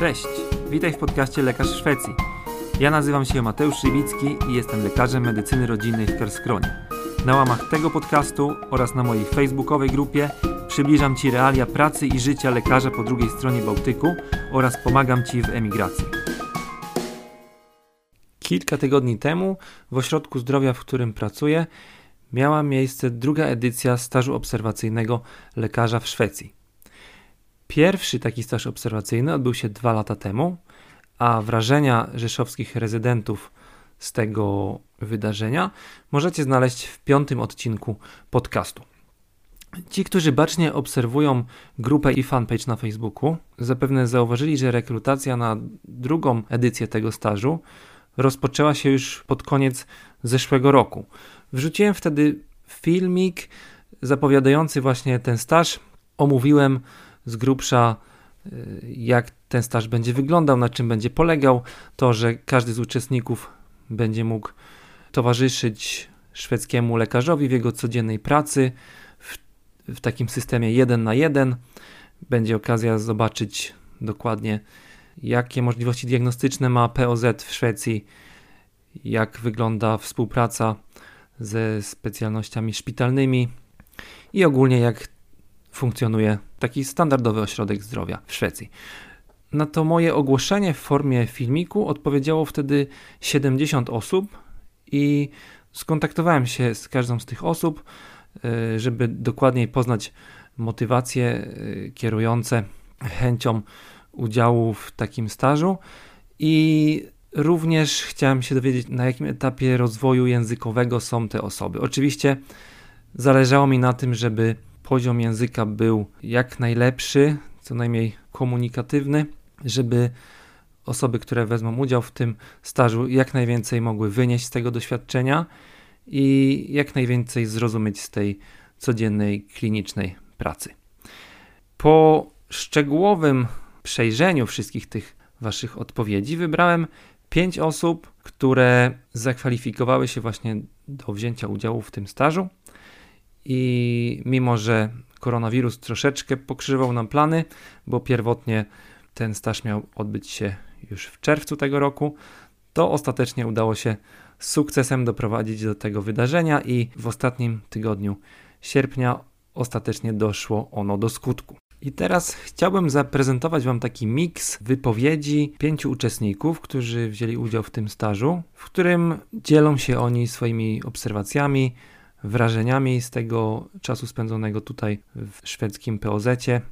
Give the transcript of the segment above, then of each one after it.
Cześć, witaj w podcaście Lekarz Szwecji. Ja nazywam się Mateusz Szywicki i jestem lekarzem medycyny rodzinnej w Kerskronie. Na łamach tego podcastu oraz na mojej facebookowej grupie przybliżam Ci realia pracy i życia lekarza po drugiej stronie Bałtyku oraz pomagam Ci w emigracji. Kilka tygodni temu w ośrodku zdrowia, w którym pracuję, miała miejsce druga edycja stażu obserwacyjnego lekarza w Szwecji. Pierwszy taki staż obserwacyjny odbył się dwa lata temu, a wrażenia rzeszowskich rezydentów z tego wydarzenia możecie znaleźć w piątym odcinku podcastu. Ci, którzy bacznie obserwują grupę i fanpage na Facebooku, zapewne zauważyli, że rekrutacja na drugą edycję tego stażu rozpoczęła się już pod koniec zeszłego roku. Wrzuciłem wtedy filmik zapowiadający właśnie ten staż. Omówiłem z grubsza, y, jak ten staż będzie wyglądał, na czym będzie polegał. To, że każdy z uczestników będzie mógł towarzyszyć szwedzkiemu lekarzowi w jego codziennej pracy w, w takim systemie jeden na jeden. Będzie okazja zobaczyć dokładnie, jakie możliwości diagnostyczne ma POZ w Szwecji, jak wygląda współpraca ze specjalnościami szpitalnymi i ogólnie jak funkcjonuje taki standardowy ośrodek zdrowia w Szwecji. Na to moje ogłoszenie w formie filmiku odpowiedziało wtedy 70 osób i skontaktowałem się z każdą z tych osób, e, żeby dokładniej poznać motywacje e, kierujące chęcią udziału w takim stażu i również chciałem się dowiedzieć, na jakim etapie rozwoju językowego są te osoby. Oczywiście zależało mi na tym, żeby poziom języka był jak najlepszy, co najmniej komunikatywny, żeby osoby, które wezmą udział w tym stażu, jak najwięcej mogły wynieść z tego doświadczenia i jak najwięcej zrozumieć z tej codziennej klinicznej pracy. Po szczegółowym przejrzeniu wszystkich tych Waszych odpowiedzi wybrałem pięć osób, które zakwalifikowały się właśnie do wzięcia udziału w tym stażu. I mimo, że koronawirus troszeczkę pokrzyżował nam plany, bo pierwotnie ten staż miał odbyć się już w czerwcu tego roku, to ostatecznie udało się z sukcesem doprowadzić do tego wydarzenia i w ostatnim tygodniu sierpnia ostatecznie doszło ono do skutku. I teraz chciałbym zaprezentować Wam taki miks wypowiedzi pięciu uczestników, którzy wzięli udział w tym stażu, w którym dzielą się oni swoimi obserwacjami, wrażeniami z tego czasu spędzonego tutaj w szwedzkim POZ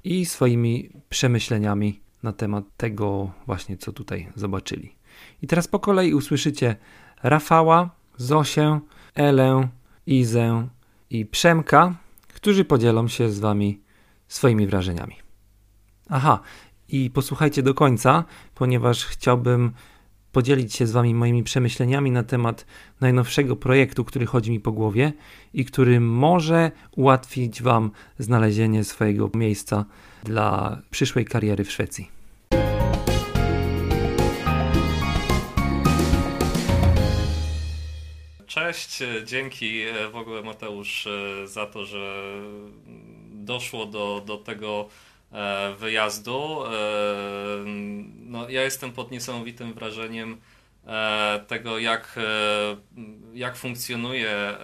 i swoimi przemyśleniami na temat tego właśnie, co tutaj zobaczyli. I teraz po kolei usłyszycie Rafała, Zosię, Elę, Izę i Przemka, którzy podzielą się z Wami swoimi wrażeniami. Aha, i posłuchajcie do końca, ponieważ chciałbym podzielić się z Wami moimi przemyśleniami na temat najnowszego projektu, który chodzi mi po głowie i który może ułatwić Wam znalezienie swojego miejsca dla przyszłej kariery w Szwecji. Cześć, dzięki w ogóle Mateusz za to, że doszło do, do tego E, wyjazdu. E, no, ja jestem pod niesamowitym wrażeniem e, tego, jak, jak funkcjonuje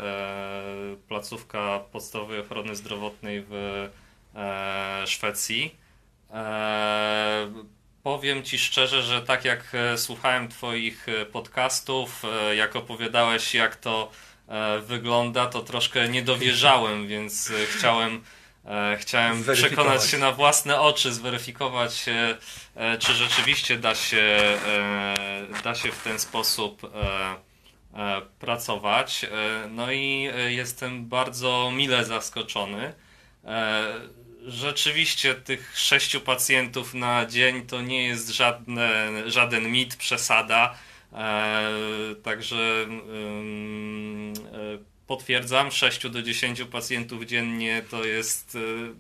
placówka podstawowej ochrony zdrowotnej w Szwecji. Powiem Ci szczerze, że tak jak słuchałem Twoich podcastów, jak opowiadałeś, jak to wygląda, to troszkę nie dowierzałem, więc chciałem E, chciałem przekonać się na własne oczy, zweryfikować, e, e, czy rzeczywiście da się, da się w ten sposób pracować. No i jestem bardzo mile zaskoczony. Rzeczywiście tych sześciu pacjentów na dzień to nie jest żadne, żaden mit, przesada. Także potwierdzam, 6 do 10 pacjentów dziennie to jest y,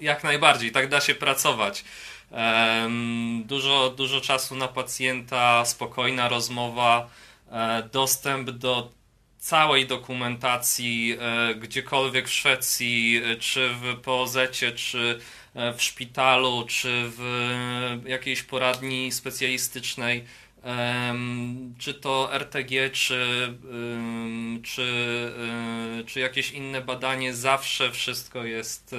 jak najbardziej, tak da się pracować. Dużo, dużo czasu na pacjenta, spokojna rozmowa, e, dostęp do całej dokumentacji, e, gdziekolwiek w Szwecji, e, czy w POZ, czy w szpitalu czy w jakiejś poradni specjalistycznej, czy to RTG, czy, czy, czy jakieś inne badanie, zawsze wszystko jest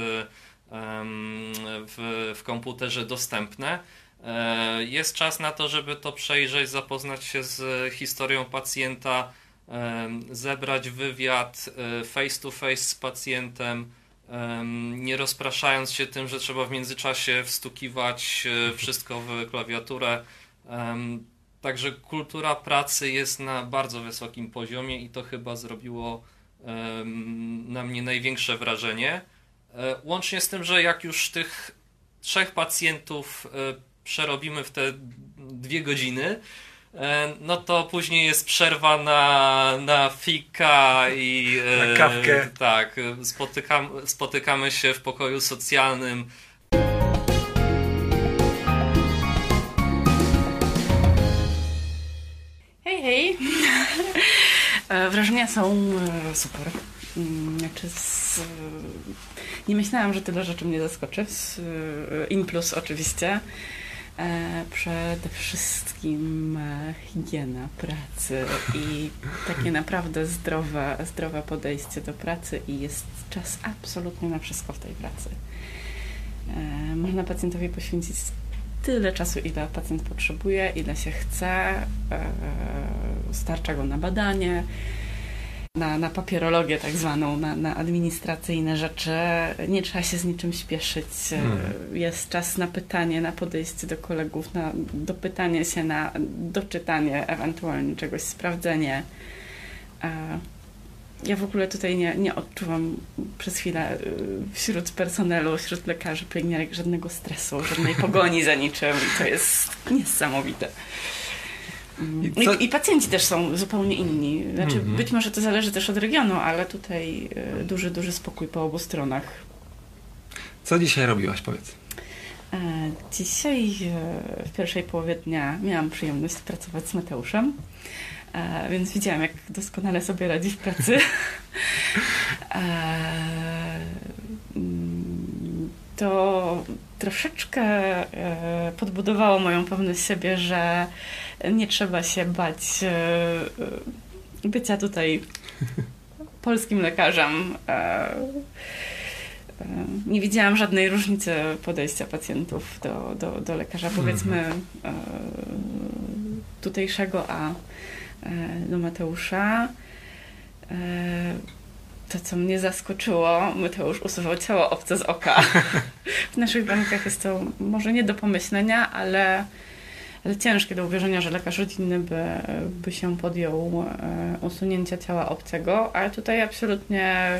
w, w komputerze dostępne. E, jest czas na to, żeby to przejrzeć, zapoznać się z historią pacjenta, zebrać wywiad e, face to face z pacjentem, nie rozpraszając się tym, że trzeba w międzyczasie wstukiwać e, wszystko w klawiaturę. Także kultura pracy jest na bardzo wysokim poziomie i to chyba zrobiło na mnie największe wrażenie. Łącznie z tym, że jak już tych trzech pacjentów przerobimy w te dwie godziny, e, no to później jest przerwa na, na fika i na kawkę. tak, spotykam, spotykamy się w pokoju socjalnym. Wrażenia są e, super. Mm, znaczy z... Nie myślałam, że tyle rzeczy mnie zaskoczy. In plus oczywiście. E, przede wszystkim e, higiena pracy i takie naprawdę zdrowe, zdrowe podejście do pracy i jest czas absolutnie na wszystko w tej pracy. E, można pacjentowi poświęcić tyle czasu, ile pacjent potrzebuje, ile się chce, starcza go na badanie, na, na papierologię tak zwaną, na, na administracyjne rzeczy. Nie trzeba się z niczym śpieszyć. Hmm. Jest czas na pytanie, na podejście do kolegów, na dopytanie się, na doczytanie ewentualnie czegoś, sprawdzenie. Ja w ogóle tutaj nie, nie odczuwam przez chwilę y, wśród personelu, wśród lekarzy, pielęgniarek żadnego stresu, żadnej pogoni za niczym. I to jest niesamowite. I, I, pacjenci też są zupełnie inni. Znaczy, mm -hmm. Być może to zależy też od regionu, ale tutaj e, duży, duży spokój po obu stronach. Co dzisiaj robiłaś, powiedz? E, dzisiaj e, w pierwszej połowie dnia miałam przyjemność pracować z Mateuszem, więc widziałam, jak doskonale sobie radzi w pracy. Mm, to troszeczkę podbudowało moją pewność siebie, że nie trzeba się bać e, e, bycia tutaj polskim lekarzem. E, nie widziałam żadnej różnicy podejścia pacjentów do, do, do lekarza, powiedzmy, mhm. tutejszego, a do Mateusza. To, co mnie zaskoczyło, Mateusz usuwał ciało obce z oka. W naszych warunkach jest to może nie do pomyślenia, ale ale ciężkie do uwierzenia, że lekarz rodzinny by, by się podjął e, usunięcia ciała obcego, ale tutaj absolutnie e,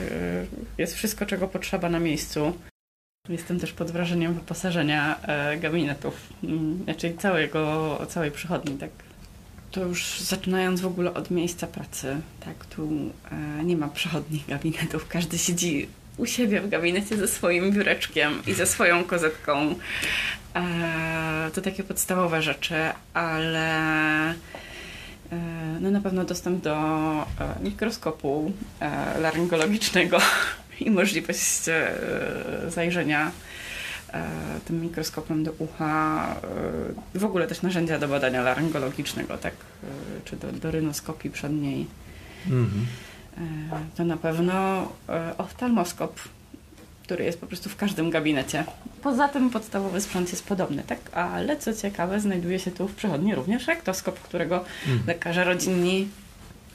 jest wszystko, czego potrzeba na miejscu. Jestem też pod wrażeniem wyposażenia e, gabinetów, mm, czyli całego, całej przychodni, tak. To już zaczynając w ogóle od miejsca pracy, tak, tu nie ma przychodnich gabinetów, każdy siedzi u siebie w gabinecie ze swoim biureczkiem i ze swoją kozetką. E, to takie podstawowe rzeczy, ale e, no na pewno dostęp do e, mikroskopu laryngologicznego i możliwość zajrzenia tym mikroskopem do ucha, w ogóle też narzędzia do badania laryngologicznego, tak, czy do, do rynoskopii przedniej. Mhm. To na pewno oftalmoskop który jest po prostu w każdym gabinecie. Poza tym podstawowy sprzęt jest podobny, tak? Ale co ciekawe, znajduje się tu w przychodni również rektoskop, którego hmm. lekarze rodzinni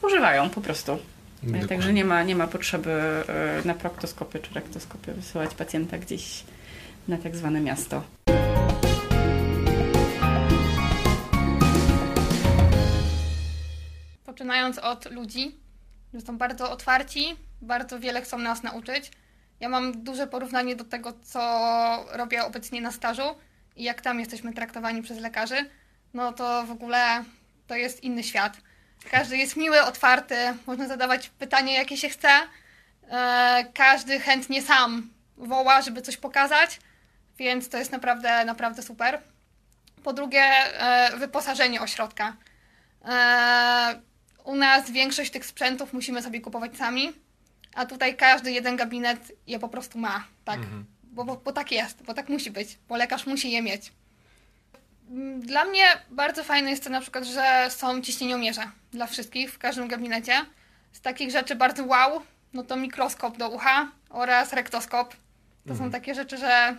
używają po prostu. Dokładnie. Także nie ma, nie ma potrzeby e, na proktoskopie czy rektoskopie wysyłać pacjenta gdzieś na tak zwane miasto. Poczynając od ludzi, że są bardzo otwarci, bardzo wiele chcą nas nauczyć ja mam duże porównanie do tego, co robię obecnie na stażu i jak tam jesteśmy traktowani przez lekarzy. No to w ogóle to jest inny świat. Każdy jest miły, otwarty, można zadawać pytanie, jakie się chce. E, każdy chętnie sam woła, żeby coś pokazać, więc to jest naprawdę, naprawdę super. Po drugie, e, wyposażenie ośrodka. E, u nas większość tych sprzętów musimy sobie kupować sami a tutaj każdy jeden gabinet je po prostu ma, tak? Mhm. bo, bo, bo tak jest, bo tak musi być, bo lekarz musi je mieć. Mm, Dla mnie bardzo fajne jest to na przykład, że są ciśnieniomierze dla wszystkich w każdym gabinecie. Z takich rzeczy bardzo wow, no to mikroskop do ucha oraz rektoskop. To są takie rzeczy, że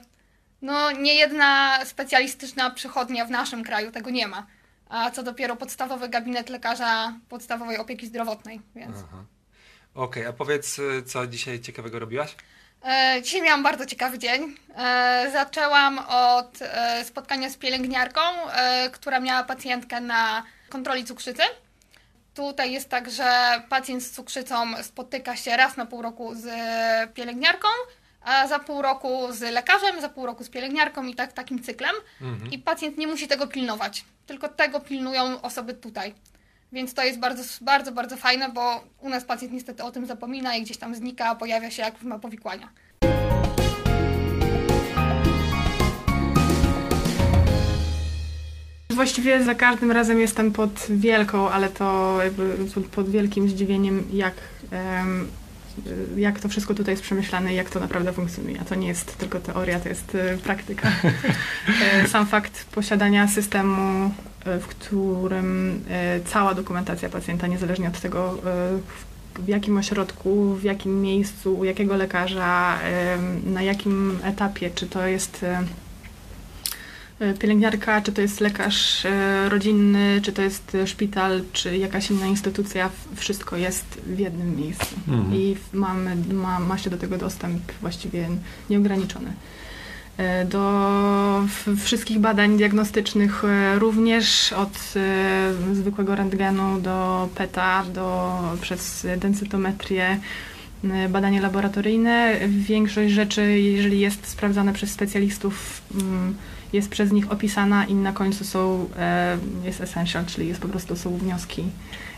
no nie jedna specjalistyczna przychodnia w naszym kraju tego nie ma. A co dopiero podstawowy gabinet lekarza podstawowej opieki zdrowotnej, więc... Okej, a powiedz, co dzisiaj ciekawego robiłaś? E, Dzisiaj miałam bardzo ciekawy dzień. E, Zaczęłam od e, spotkania z pielęgniarką, która miała pacjentkę na kontroli cukrzycy. Tutaj jest tak, że pacjent z cukrzycą spotyka się raz na pół roku z pielęgniarką, a za pół roku z lekarzem, za pół roku z pielęgniarką i tak takim cyklem. I pacjent nie musi tego pilnować, tylko tego pilnują osoby tutaj. Więc to jest bardzo, bardzo, bardzo fajne, bo u nas pacjent niestety o tym zapomina i gdzieś tam znika, pojawia się jak ma powikłania. Właściwie za każdym razem jestem pod wielką, ale to jakby pod, pod wielkim zdziwieniem, jak, em, jak to wszystko tutaj jest przemyślane i jak to naprawdę funkcjonuje. A to nie jest tylko teoria, to jest e, praktyka. E, Sam fakt posiadania systemu, w którym cała dokumentacja pacjenta, niezależnie od tego, w- jakim ośrodku, w jakim miejscu, u jakiego lekarza, na jakim etapie, czy to jest pielęgniarka, czy to jest lekarz e, rodzinny, czy to jest e, szpital, czy jakaś inna instytucja, wszystko jest w jednym miejscu. Mhm. I mamy, ma, ma się do tego dostęp właściwie nieograniczony. E, Do wszystkich badań diagnostycznych e, również od e, zwykłego rentgenu do PETA, do, przez densytometrię, e, badanie laboratoryjne. Większość rzeczy, jeżeli jest sprawdzane przez specjalistów, mm, jest przez nich opisana i na końcu są, e, jest essential, czyli jest po prostu są wnioski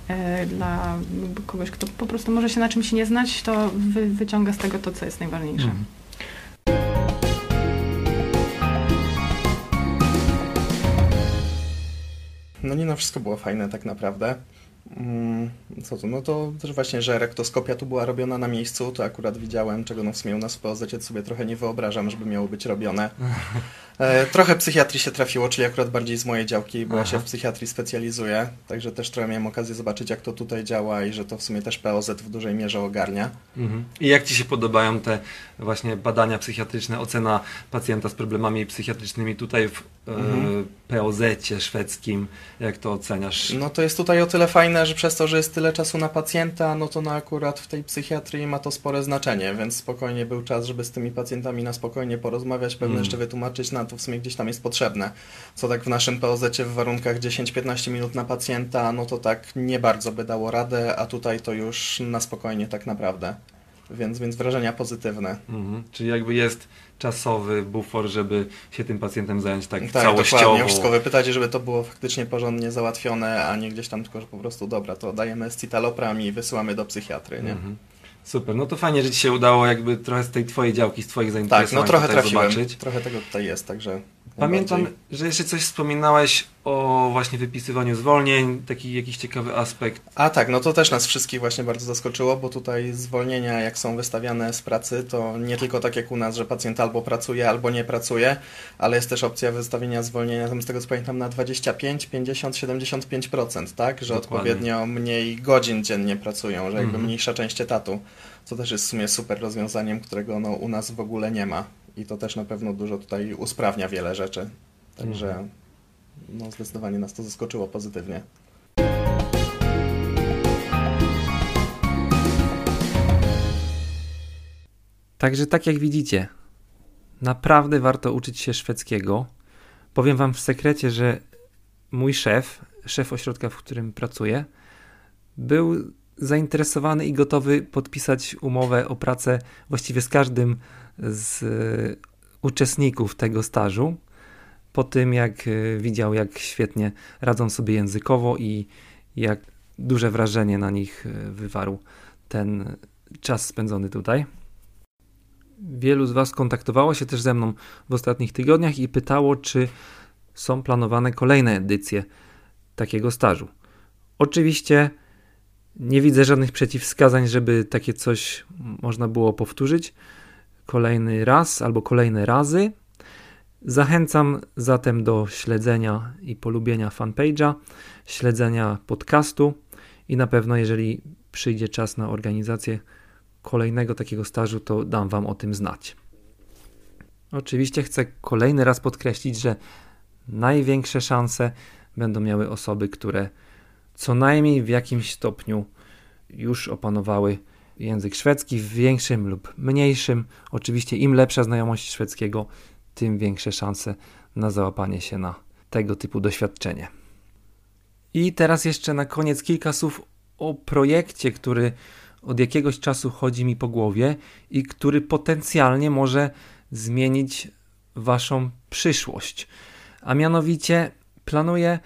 e, dla kogoś, kto po prostu może się na czymś nie znać, to wy, wyciąga z tego to, co jest najważniejsze. Mhm. No nie no, wszystko było fajne tak naprawdę. Mm, Co tu? No to też właśnie, że rektoskopia tu była robiona na miejscu, to akurat widziałem, czego no w sumie u nas w POZ sobie trochę nie wyobrażam, żeby miało być robione. E, trochę psychiatrii się trafiło, czyli akurat bardziej z mojej działki, bo ja Aha. się w psychiatrii specjalizuję, także też trochę miałem okazję zobaczyć, jak to tutaj działa i że to w sumie też POZ w dużej mierze ogarnia. Mhm. I jak Ci się podobają te właśnie badania psychiatryczne, ocena pacjenta z problemami psychiatrycznymi tutaj w e, Mhm. POZ-cie szwedzkim? Jak to oceniasz? No to jest tutaj o tyle fajne, że przez to, że jest tyle czasu na pacjenta, no to no akurat w tej psychiatrii ma to spore znaczenie, więc spokojnie był czas, żeby z tymi pacjentami na spokojnie porozmawiać, pewne Mm. jeszcze wytłumaczyć, na to w sumie gdzieś tam jest potrzebne. Co tak w naszym POZ w warunkach 10-15 minut na pacjenta, no to tak nie bardzo by dało radę, a tutaj to już na spokojnie tak naprawdę. Więc, więc wrażenia pozytywne. Mhm. Czyli jakby jest czasowy bufor, żeby się tym pacjentem zająć tak, Tak, całościowo. dokładnie. Wszystko wypytać, żeby to było faktycznie porządnie załatwione, a nie gdzieś tam tylko, że po prostu dobra, to dajemy z citalopram i wysyłamy do psychiatry, nie? Mhm. Super, no to fajnie, że Ci się udało jakby trochę z tej Twojej działki, z Twoich zainteresowań Tak, no trochę trafiłem. zobaczyć. Trochę tego tutaj jest, także. Pamiętam, że jeszcze coś wspominałeś o właśnie wypisywaniu zwolnień, taki jakiś ciekawy aspekt. A tak, no to też nas wszystkich właśnie bardzo zaskoczyło, bo tutaj zwolnienia, jak są wystawiane z pracy, to nie tylko tak jak u nas, że pacjent albo pracuje, albo nie pracuje, ale jest też opcja wystawienia zwolnienia, tam z tego co pamiętam, na 25, 50, 75%, tak? Że Dokładnie. odpowiednio mniej godzin dziennie pracują, że jakby Mhm. mniejsza część etatu. Co też jest w sumie super rozwiązaniem, którego no, u nas w ogóle nie ma. I to też na pewno dużo tutaj usprawnia wiele rzeczy. Także Mhm. no, zdecydowanie nas to zaskoczyło pozytywnie. Także tak jak widzicie, naprawdę warto uczyć się szwedzkiego. Powiem wam w sekrecie, że mój szef, szef ośrodka, w którym pracuję, był zainteresowany i gotowy podpisać umowę o pracę właściwie z każdym z e, uczestników tego stażu. Po tym, jak e, widział, jak świetnie radzą sobie językowo i jak duże wrażenie na nich e, wywarł ten czas spędzony tutaj. Wielu z Was kontaktowało się też ze mną w ostatnich tygodniach i pytało, czy są planowane kolejne edycje takiego stażu. Oczywiście nie widzę żadnych przeciwwskazań, żeby takie coś można było powtórzyć. Kolejny raz albo kolejne razy. Zachęcam zatem do śledzenia i polubienia fanpage'a, śledzenia podcastu i na pewno, jeżeli przyjdzie czas na organizację kolejnego takiego stażu, to dam Wam o tym znać. Oczywiście chcę kolejny raz podkreślić, że największe szanse będą miały osoby, które co najmniej w jakimś stopniu już opanowały język szwedzki w większym lub mniejszym. Oczywiście im lepsza znajomość szwedzkiego, tym większe szanse na załapanie się na tego typu doświadczenie. I teraz jeszcze na koniec kilka słów o projekcie, który od jakiegoś czasu chodzi mi po głowie i który potencjalnie może zmienić Waszą przyszłość. A mianowicie planuję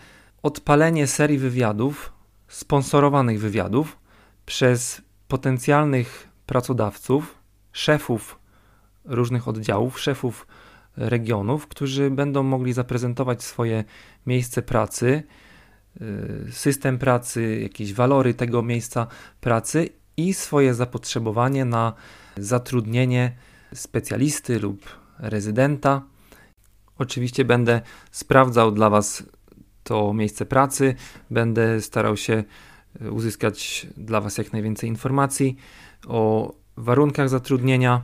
odpalenie serii wywiadów, sponsorowanych wywiadów przez potencjalnych pracodawców, szefów różnych oddziałów, szefów regionów, którzy będą mogli zaprezentować swoje miejsce pracy, y, system pracy, jakieś walory tego miejsca pracy i swoje zapotrzebowanie na zatrudnienie specjalisty lub rezydenta. Oczywiście będę sprawdzał dla Was to miejsce pracy, będę starał się uzyskać dla Was jak najwięcej informacji o warunkach zatrudnienia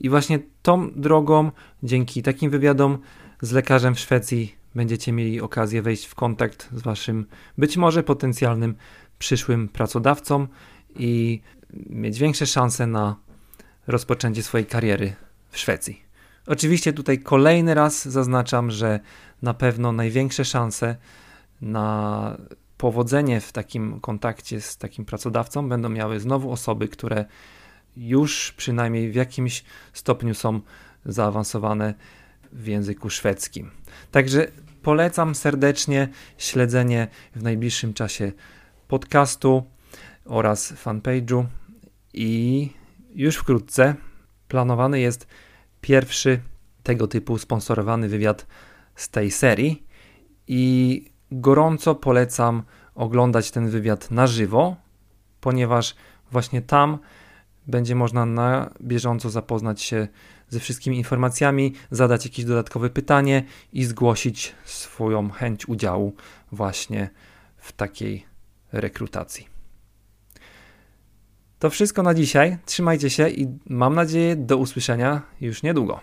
i właśnie tą drogą, dzięki takim wywiadom z lekarzem w Szwecji, będziecie mieli okazję wejść w kontakt z Waszym być może potencjalnym przyszłym pracodawcą i mieć większe szanse na rozpoczęcie swojej kariery w Szwecji. Oczywiście tutaj kolejny raz zaznaczam, że na pewno największe szanse na powodzenie w takim kontakcie z takim pracodawcą będą miały znowu osoby, które już przynajmniej w jakimś stopniu są zaawansowane w języku szwedzkim. Także polecam serdecznie śledzenie w najbliższym czasie podcastu oraz fanpage'u i już wkrótce planowany jest pierwszy tego typu sponsorowany wywiad z tej serii i gorąco polecam oglądać ten wywiad na żywo, ponieważ właśnie tam będzie można na bieżąco zapoznać się ze wszystkimi informacjami, zadać jakieś dodatkowe pytanie i zgłosić swoją chęć udziału właśnie w takiej rekrutacji. To wszystko na dzisiaj. Trzymajcie się i mam nadzieję do usłyszenia już niedługo.